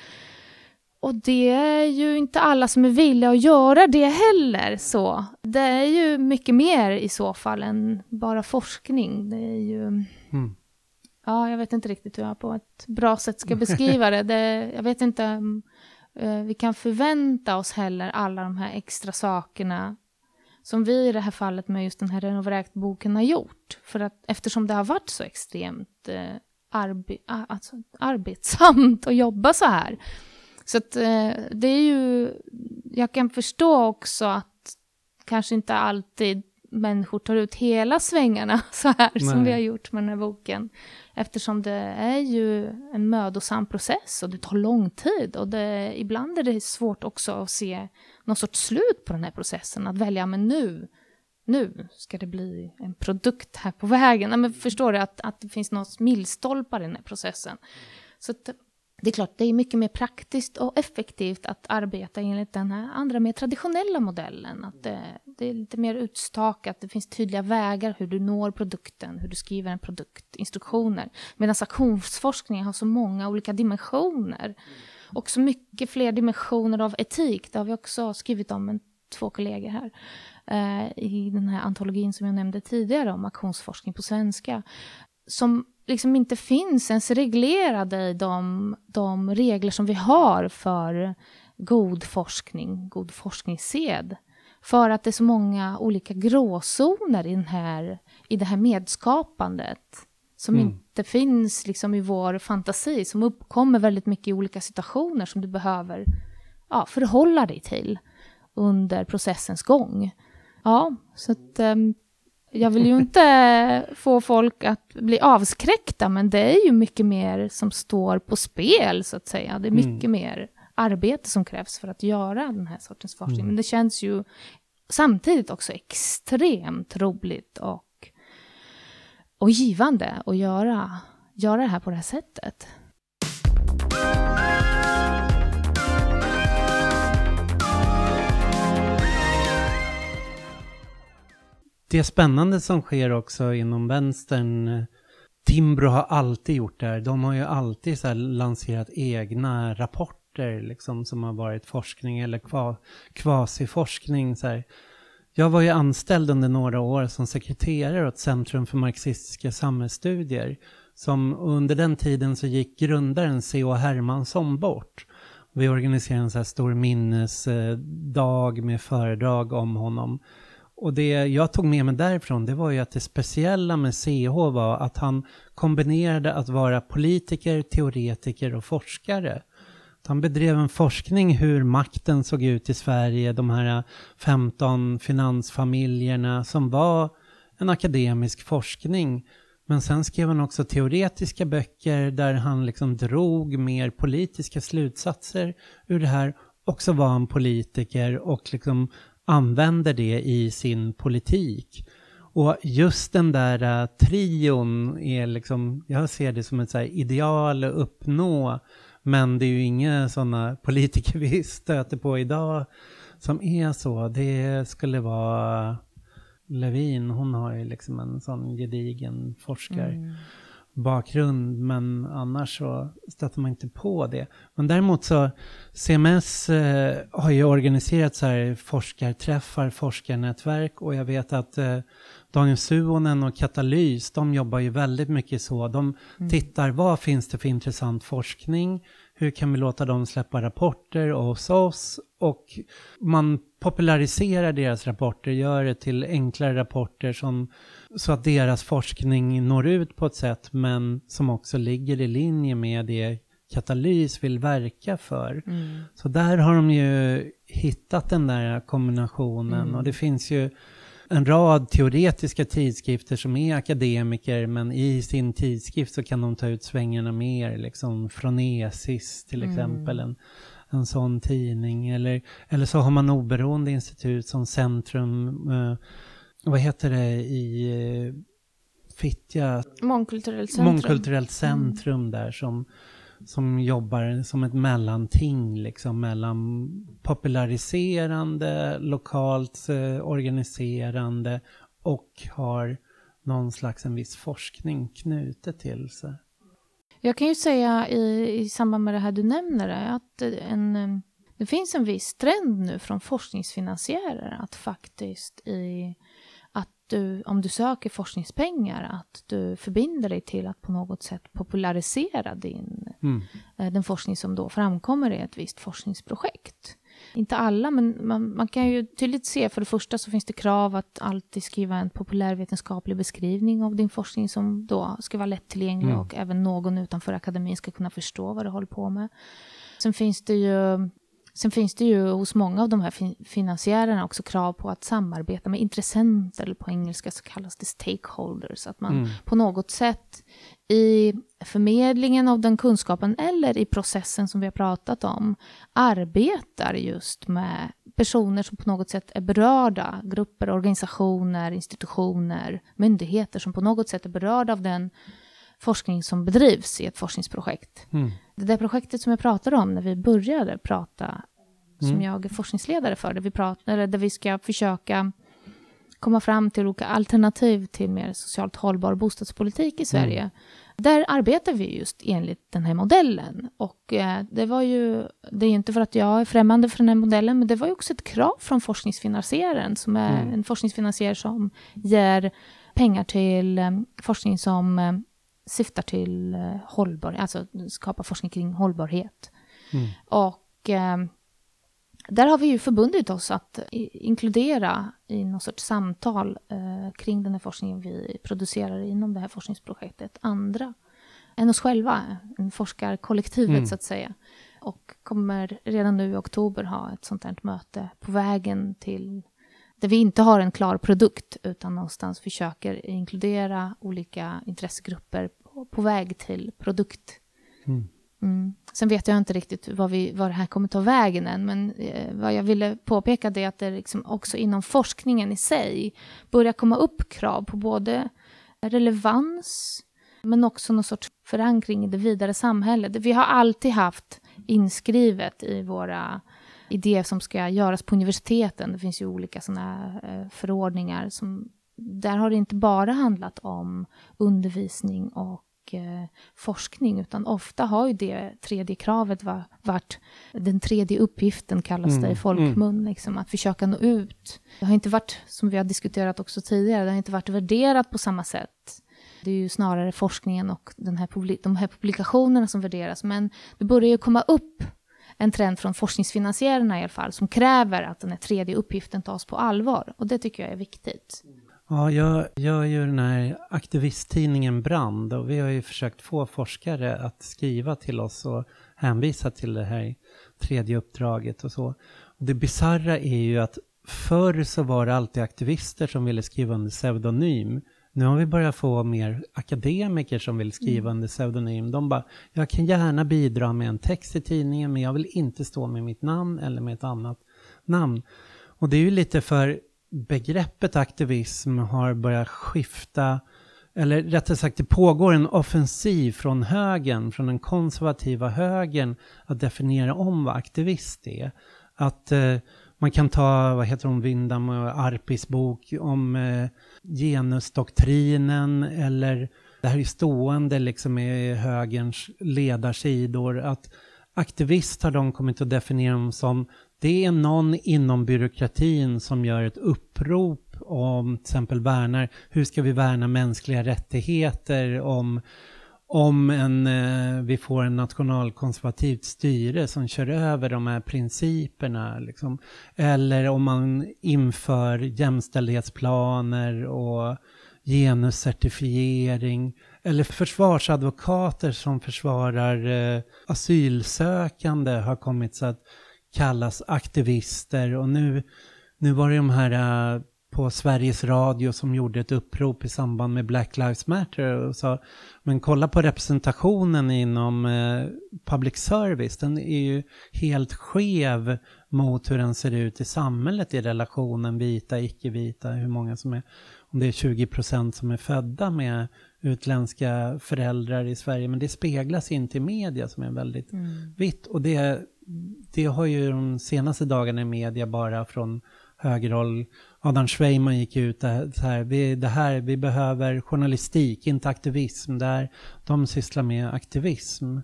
Och det är ju inte alla som är villiga att göra det heller. Så Det är ju mycket mer i så fall än bara forskning. Det är ju... Mm. Ja, jag vet inte riktigt hur jag på ett bra sätt ska beskriva det. det jag vet inte om uh, vi kan förvänta oss heller alla de här extra sakerna som vi i det här fallet med just den här Renovräkt-boken har gjort. För att eftersom det har varit så extremt uh, arbe alltså, arbetsamt att jobba så här. Så att uh, det är ju, jag kan förstå också att kanske inte alltid människor tar ut hela svängarna så här Nej. som vi har gjort med den här boken. Eftersom det är ju en mödosam process och det tar lång tid. Och det, ibland är det svårt också att se någon sorts slut på den här processen. Att välja, men nu, nu ska det bli en produkt här på vägen. men förstår du att, att det finns några milstolpar i den här processen. Så att, det är klart, det är mycket mer praktiskt och effektivt att arbeta enligt den här andra mer traditionella modellen. Att det, det, är lite mer utstakat, det finns tydliga vägar hur du når produkten, hur du skriver en produkt, instruktioner. Medan aktionsforskning har så många olika dimensioner. Och så mycket fler dimensioner av etik, det har vi också skrivit om med två kollegor här. Eh, I den här antologin som jag nämnde tidigare om aktionsforskning på svenska. Som liksom inte finns ens reglerade i de, de regler som vi har för god forskning, god forskningssed. För att det är så många olika gråzoner i, den här, i det här medskapandet som mm. inte finns liksom i vår fantasi, som uppkommer väldigt mycket i olika situationer som du behöver ja, förhålla dig till under processens gång. Ja, så att, um, jag vill ju inte få folk att bli avskräckta, men det är ju mycket mer som står på spel, så att säga. Det är mycket mm. mer arbete som krävs för att göra den här sortens forskning. Mm. Men det känns ju samtidigt också extremt roligt och, och givande att göra, göra det här på det här sättet. Det spännande som sker också inom vänstern, Timbro har alltid gjort det här. De har ju alltid så lanserat egna rapporter liksom, som har varit forskning eller kva, kvasiforskning. Så här. Jag var ju anställd under några år som sekreterare åt Centrum för marxistiska samhällsstudier. Som under den tiden så gick grundaren C.H. Hermansson bort. Vi organiserade en så här stor minnesdag med föredrag om honom. Och det jag tog med mig därifrån, det var ju att det speciella med CH var att han kombinerade att vara politiker, teoretiker och forskare. Han bedrev en forskning hur makten såg ut i Sverige, de här 15 finansfamiljerna som var en akademisk forskning. Men sen skrev han också teoretiska böcker där han liksom drog mer politiska slutsatser ur det här. Och så var han politiker och liksom använder det i sin politik. Och just den där uh, trion är liksom, jag ser det som ett så ideal att uppnå. Men det är ju inga sådana politiker vi stöter på idag som är så. Det skulle vara Levin, hon har ju liksom en sån gedigen forskare. mm men annars så stöter man inte på det. Men däremot så, CMS eh, har ju organiserat så här forskarträffar, forskarnätverk och jag vet att eh, Daniel Suonen och Katalys, de jobbar ju väldigt mycket så. De mm. tittar, vad finns det för intressant forskning? Hur kan vi låta dem släppa rapporter hos oss? Och man populariserar deras rapporter, gör det till enklare rapporter som, så att deras forskning når ut på ett sätt men som också ligger i linje med det Katalys vill verka för. Mm. Så där har de ju hittat den där kombinationen mm. och det finns ju en rad teoretiska tidskrifter som är akademiker men i sin tidskrift så kan de ta ut svängarna mer, liksom Fronesis till mm. exempel, en, en sån tidning. Eller, eller så har man oberoende institut som Centrum, eh, vad heter det i eh, Fittja? Mångkulturellt centrum. Mångkulturellt centrum mm. där som som jobbar som ett mellanting liksom mellan populariserande, lokalt eh, organiserande och har någon slags en viss forskning knutet till sig. Jag kan ju säga i, i samband med det här du nämner det, att en, det finns en viss trend nu från forskningsfinansiärer att faktiskt i du, om du söker forskningspengar, att du förbinder dig till att på något sätt popularisera din, mm. Eh, den forskning som då framkommer i ett visst forskningsprojekt. Inte alla, men man, man, kan ju tydligt se, för det första så finns det krav att alltid skriva en populärvetenskaplig beskrivning av din forskning som då ska vara lättillgänglig mm. och även någon utanför akademin ska kunna förstå vad du håller på med. Sen finns det ju Sen finns det ju hos många av de här finansiärerna också krav på att samarbeta med intressenter, eller på engelska så kallas det stakeholders, att man mm. på något sätt i förmedlingen av den kunskapen eller i processen som vi har pratat om arbetar just med personer som på något sätt är berörda, grupper, organisationer, institutioner, myndigheter som på något sätt är berörda av den forskning som bedrivs i ett forskningsprojekt. Mm. Det där projektet som jag pratade om när vi började prata, mm. som jag är forskningsledare för, där vi, pratar, där vi ska försöka komma fram till olika alternativ till mer socialt hållbar bostadspolitik i Sverige. Mm. Där arbetar vi just enligt den här modellen. Och eh, det var ju, det är inte för att jag är främmande för den här modellen, men det var ju också ett krav från forskningsfinansiären, som är mm. en forskningsfinansiär som ger pengar till eh, forskning som eh, syftar till eh, hållbar, alltså skapa forskning kring hållbarhet. Mm. Och eh, där har vi ju förbundit oss att inkludera i någon sorts samtal eh, kring den här forskningen vi producerar inom det här forskningsprojektet andra än oss själva, en forskarkollektivet mm. så att säga. Och kommer redan nu i oktober ha ett sånt här möte på vägen till där vi inte har en klar produkt utan någonstans försöker inkludera olika intressegrupper på, på väg till produkt. Mm. Mm. Sen vet jag inte riktigt vad, vi, vad det här kommer ta vägen än, men eh, vad jag ville påpeka är att det liksom också inom forskningen i sig börjar komma upp krav på både relevans, men också någon sorts förankring i det vidare samhället. Vi har alltid haft inskrivet i våra idéer som ska göras på universiteten. Det finns ju olika sådana eh, förordningar som där har det inte bara handlat om undervisning och eh, forskning, utan ofta har ju det tredje kravet var, varit den tredje uppgiften, kallas mm, det i mm. folkmun, mm. liksom, att försöka nå ut. Det har inte varit, som vi har diskuterat också tidigare, det har inte varit värderat på samma sätt. Det är ju snarare forskningen och den här de här publikationerna som värderas, men det börjar ju komma upp en trend från forskningsfinansiärerna i alla fall, som kräver att den här tredje uppgiften tas på allvar. Och det tycker jag är viktigt. Ja, jag gör ju den här aktivisttidningen Brand och vi har ju försökt få forskare att skriva till oss och hänvisa till det här tredje uppdraget och så. Det bizarra är ju att förr så var det alltid aktivister som ville skriva under pseudonym nu har vi börjat få mer akademiker som vill skriva mm. under pseudonym. De bara, jag kan gärna bidra med en text i tidningen men jag vill inte stå med mitt namn eller med ett annat namn. Och det är ju lite för begreppet aktivism har börjat skifta eller rättare sagt det pågår en offensiv från högern, från den konservativa högern att definiera om vad aktivist är. Att eh, man kan ta, vad heter hon, Vindam och Arpis bok om eh, genusdoktrinen eller det här är stående liksom i högerns ledarsidor att aktivist har de kommit att definiera dem som det är någon inom byråkratin som gör ett upprop om till exempel värnar, hur ska vi värna mänskliga rättigheter om om en, eh, vi får en nationalkonservativt styre som kör över de här principerna. Liksom. Eller om man inför jämställdhetsplaner och genuscertifiering. Eller försvarsadvokater som försvarar eh, asylsökande har kommit så att kallas aktivister. Och nu, nu var det de här eh, på Sveriges Radio som gjorde ett upprop i samband med Black Lives Matter och sa men kolla på representationen inom eh, public service, den är ju helt skev mot hur den ser ut i samhället i relationen vita, icke-vita, hur många som är, om det är 20 procent som är födda med utländska föräldrar i Sverige, men det speglas inte i media som är väldigt mm. vitt. Och det, det har ju de senaste dagarna i media bara från högerhåll Adam Schweiman gick ut så här, vi, det här, vi behöver journalistik, inte aktivism. Där de sysslar med aktivism. Mm.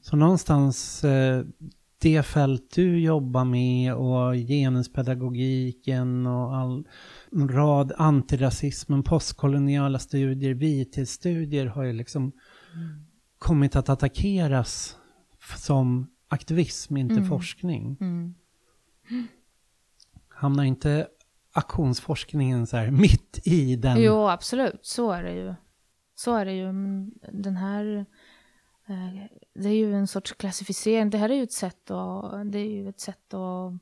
Så någonstans eh, det fält du jobbar med och genuspedagogiken och all, en rad antirasismen, postkoloniala studier, vithetsstudier har ju liksom mm. kommit att attackeras som aktivism, inte mm. forskning. Mm. Hamnar inte aktionsforskningen så här mitt i den? Jo, absolut. Så är det ju. Så är det ju. Den här... Eh, det är ju en sorts klassificering. Det här är ju ett sätt att... Det är ju ett sätt att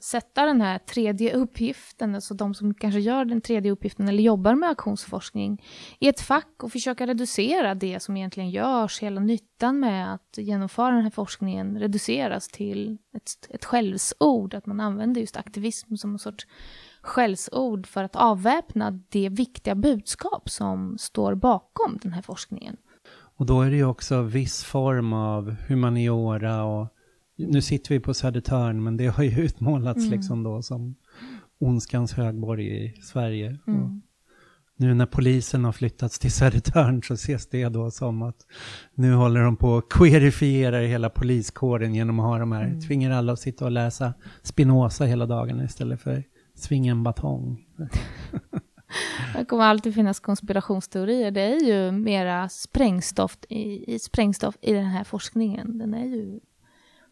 sätta den här tredje uppgiften, alltså de som kanske gör den tredje uppgiften eller jobbar med aktionsforskning, i ett fack och försöka reducera det som egentligen görs, hela nyttan med att genomföra den här forskningen reduceras till ett, ett skällsord, att man använder just aktivism som en sorts skällsord för att avväpna det viktiga budskap som står bakom den här forskningen. Och då är det ju också viss form av humaniora och nu sitter vi på Södertörn men det har ju utmålats mm. liksom då som ondskans högborg i Sverige. Mm. nu när polisen har flyttats till Södertörn så ses det då som att nu håller de på att queerifiera hela poliskåren genom att ha de här, mm. tvingar alla att sitta och läsa Spinoza hela dagen istället för svinga en batong. Det kommer alltid finnas konspirationsteorier. Det är ju mera sprängstoff i, i, sprängstoff i den här forskningen. Den är ju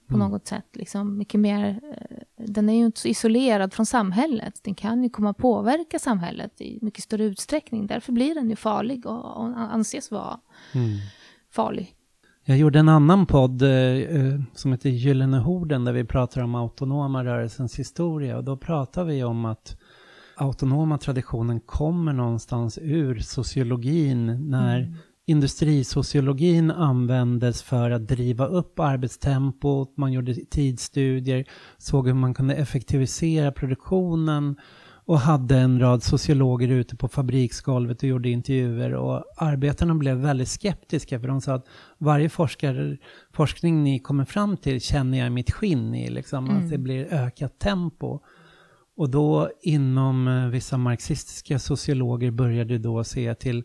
på mm. något sätt liksom mycket mer... Eh, den är ju inte så isolerad från samhället. Den kan ju komma att påverka samhället i mycket större utsträckning. Därför blir den ju farlig och, och anses vara mm. farlig. Jag gjorde en annan podd eh, eh, som heter Gyllene Horden där vi pratar om autonoma rörelsens historia och då pratar vi om att autonoma traditionen kommer någonstans ur sociologin när mm. industrisociologin användes för att driva upp arbetstempot, man gjorde tidsstudier, såg hur man kunde effektivisera produktionen och hade en rad sociologer ute på fabriksgolvet och gjorde intervjuer och arbetarna blev väldigt skeptiska för de sa att varje forskare, forskning ni kommer fram till känner jag i mitt skinn i, liksom, mm. att det blir ökat tempo. Och då inom eh, vissa marxistiska sociologer började då se till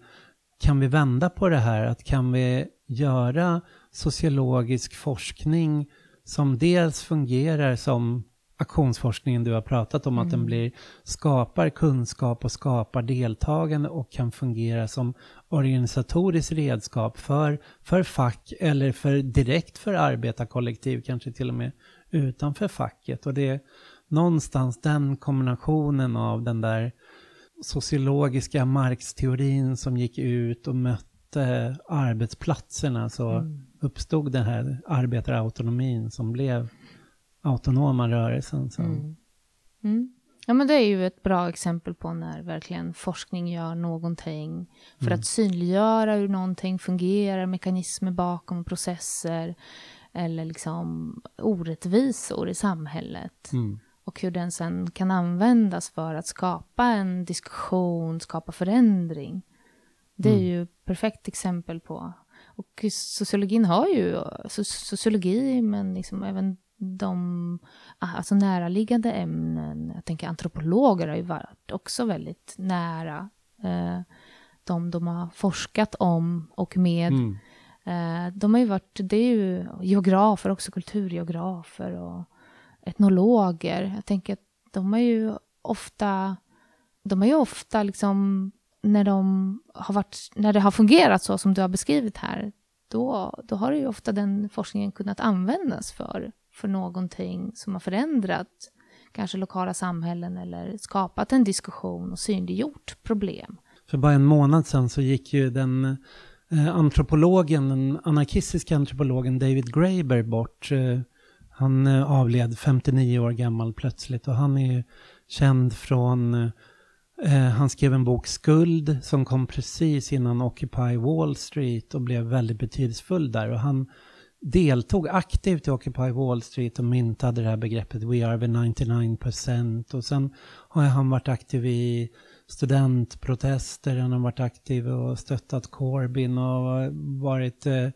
kan vi vända på det här? Att kan vi göra sociologisk forskning som dels fungerar som aktionsforskningen du har pratat om, mm. att den mm. blir, skapar kunskap och skapar deltagande och kan fungera som organisatoriskt redskap för, för fack eller för direkt för arbetarkollektiv, kanske till och med utanför facket. Och det är någonstans den kombinationen av den där sociologiska marksteorin som gick ut och mötte arbetsplatserna så mm. uppstod den här arbetarautonomin som blev autonoma rörelsen. Så. Mm. Mm. Ja, men det är ju ett bra exempel på när verkligen forskning gör någonting för Mm. att synliggöra hur någonting fungerar, mekanismer bakom processer eller liksom orättvisor i samhället. Mm. Och hur den sen kan användas för att skapa en diskussion, skapa förändring. Det är Mm. ju ett perfekt exempel på. Och sociologin har ju so- sociologi, men liksom även de alltså näraliggande ämnen. Jag tänker antropologer har ju varit också väldigt nära. Eh, de de har forskat om och med. Mm. Eh, de har ju varit, det är ju geografer, också kulturgeografer och etnologer. Jag tänker att de är ju ofta, de är ju ofta liksom, när de har varit, när det har fungerat så som du har beskrivit här, då, då har ju ofta den forskningen kunnat användas för, för någonting som har förändrat kanske lokala samhällen eller skapat en diskussion och synliggjort problem. För bara en månad sedan så gick ju den eh, antropologen, den anarkistiska antropologen David Graeber bort. Eh, han eh, avled 59 år gammal plötsligt och han är ju känd från, eh, han skrev en bok Skuld som kom precis innan Occupy Wall Street och blev väldigt betydelsefull där och han deltog aktivt i Occupy Wall Street och myntade det här begreppet We are the 99% och sen har han varit aktiv i studentprotester, han har varit aktiv och stöttat Corbyn och varit eh,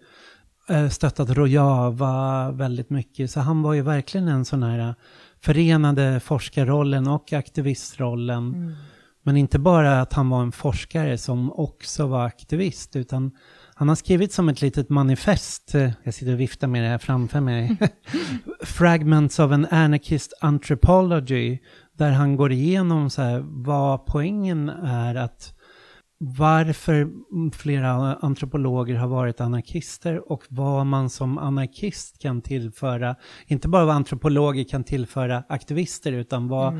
eh, stöttat Rojava väldigt mycket. Så han var ju verkligen en sån här förenade forskarrollen och aktivistrollen. Men inte bara att han var en forskare som också var aktivist, utan han har skrivit som ett litet manifest, eh, jag sitter och viftar med det här framför mig, Fragments of an Anarchist Anthropology, där han går igenom så här, vad poängen är att varför flera antropologer har varit anarkister och vad man som anarkist kan tillföra, inte bara vad antropologer kan tillföra aktivister, utan vad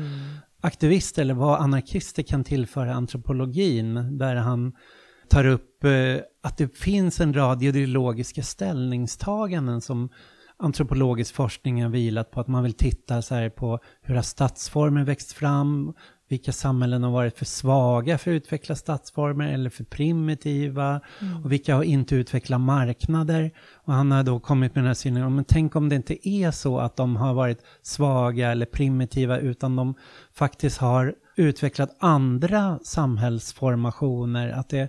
aktivister eller vad anarkister kan tillföra antropologin, där han tar upp eh, att det finns en rad ideologiska ställningstaganden som antropologisk forskning har vilat på, att man vill titta så här på hur har stadsformer växt fram, vilka samhällen har varit för svaga för att utveckla stadsformer eller för primitiva och vilka har inte utvecklat marknader. Och han har då kommit med den här synen, men tänk om det inte är så att de har varit svaga eller primitiva utan de faktiskt har utvecklat andra samhällsformationer, att det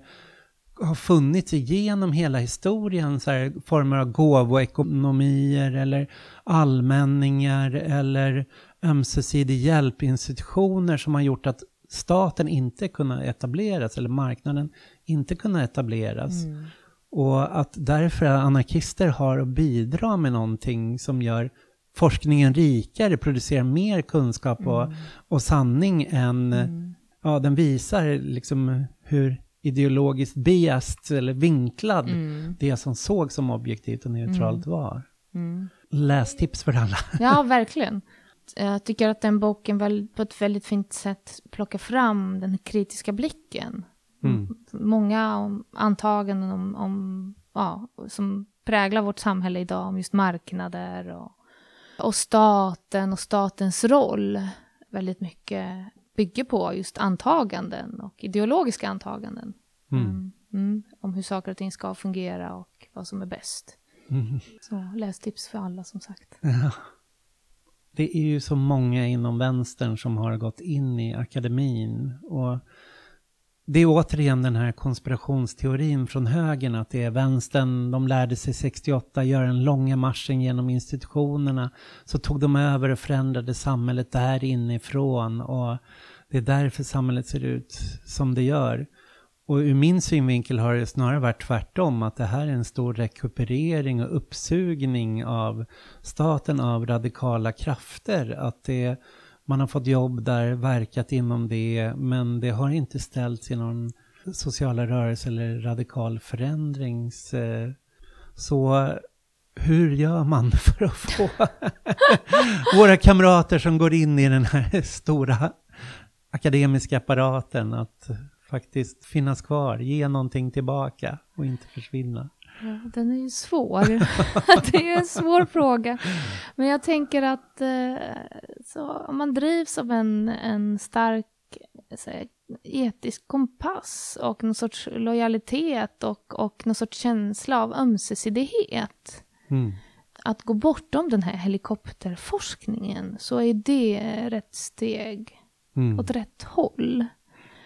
har funnits igenom hela historien så här, former av gåvoekonomier eller allmänningar eller ömsesidig hjälpinstitutioner som har gjort att staten inte kunnat etableras eller marknaden inte kunnat etableras. Mm. Och att därför anarkister har att bidra med någonting som gör forskningen rikare, producerar mer kunskap och, och sanning än, ja den visar liksom hur ideologiskt biased eller vinklad Mm. det som såg som objektivt och neutralt var. Mm. Lästips för alla. Ja, verkligen. Jag tycker att den boken väl på ett väldigt fint sätt plockar fram den kritiska blicken. Mm. Många om, antaganden om, om, ja, som präglar vårt samhälle idag, om just marknader och, och staten och statens roll. Väldigt mycket bygger på just antaganden och ideologiska antaganden. Mm. Mm. Mm. Om hur saker och ting ska fungera och vad som är bäst. Mm. Så lästips för alla som sagt. Ja. Det är ju så många inom vänstern som har gått in i akademin. Och det är återigen den här konspirationsteorin från högern att det är vänstern, de lärde sig 68 göra den långa marschen genom institutionerna. Så tog de över och förändrade samhället där inifrån och det är därför samhället ser ut som det gör. Och ur min synvinkel har det snarare varit tvärtom, att det här är en stor rekuperering och uppsugning av staten av radikala krafter. Att det, man har fått jobb där, verkat inom det, men det har inte ställts i någon sociala rörelse eller radikal förändrings... eh, Så hur gör man för att få våra kamrater som går in i den här stora akademiska apparaten att faktiskt finnas kvar, ge någonting tillbaka och inte försvinna? Ja, den är ju svår. det är en svår fråga. Men jag tänker att eh, så, om man drivs av en, en stark så, etisk kompass och någon sorts lojalitet och, och någon sorts känsla av ömsesidighet. Mm. Att gå bortom den här helikopterforskningen så är det rätt steg mm. åt rätt håll.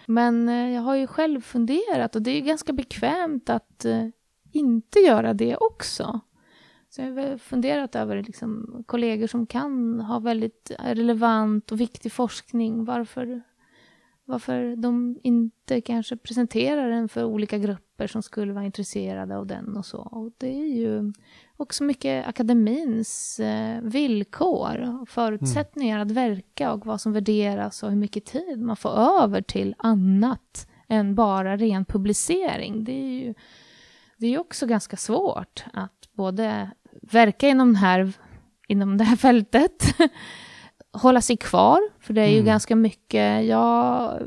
Men eh, jag har ju själv funderat och det är ganska bekvämt att eh, inte göra det också. Så jag har funderat över liksom, kollegor som kan ha väldigt relevant och viktig forskning. Varför, varför de inte kanske presenterar den för olika grupper som skulle vara intresserade av den och så. Och det är ju också mycket akademins eh, villkor och förutsättningar mm. att verka och vad som värderas och hur mycket tid man får över till annat än bara ren publicering. Det är ju det är också ganska svårt att både verka inom, här, inom det här fältet, hålla sig kvar, för det är ju mm. ganska mycket, ja,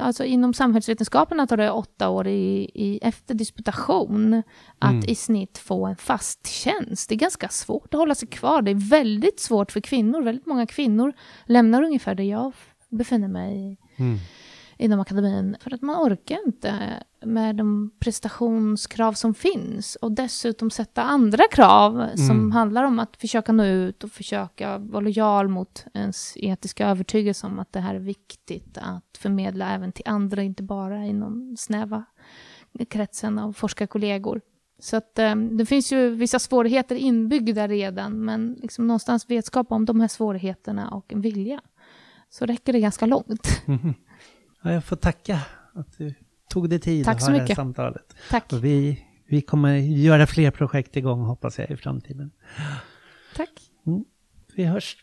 alltså inom samhällsvetenskaperna tar det åtta år i, i efter disputation att mm. i snitt få en fast tjänst. Det är ganska svårt att hålla sig kvar. Det är väldigt svårt för kvinnor. Väldigt många kvinnor lämnar ungefär där jag befinner mig. Mm inom akademin. För att man orkar inte med de prestationskrav som finns. Och dessutom sätta andra krav mm. som handlar om att försöka nå ut och försöka vara lojal mot ens etiska övertygelse om att det här är viktigt att förmedla även till andra, inte bara inom snäva kretsen av forskarkollegor. Så att eh, det finns ju vissa svårigheter inbyggda redan, men liksom någonstans vetskap om de här svårigheterna och en vilja, så räcker det ganska långt. Mm. Ja, jag får tacka att du tog dig tid Tack att ha det här samtalet. Tack. Och vi, vi kommer göra fler projekt igång hoppas jag i framtiden. Tack. Mm. Vi hörs.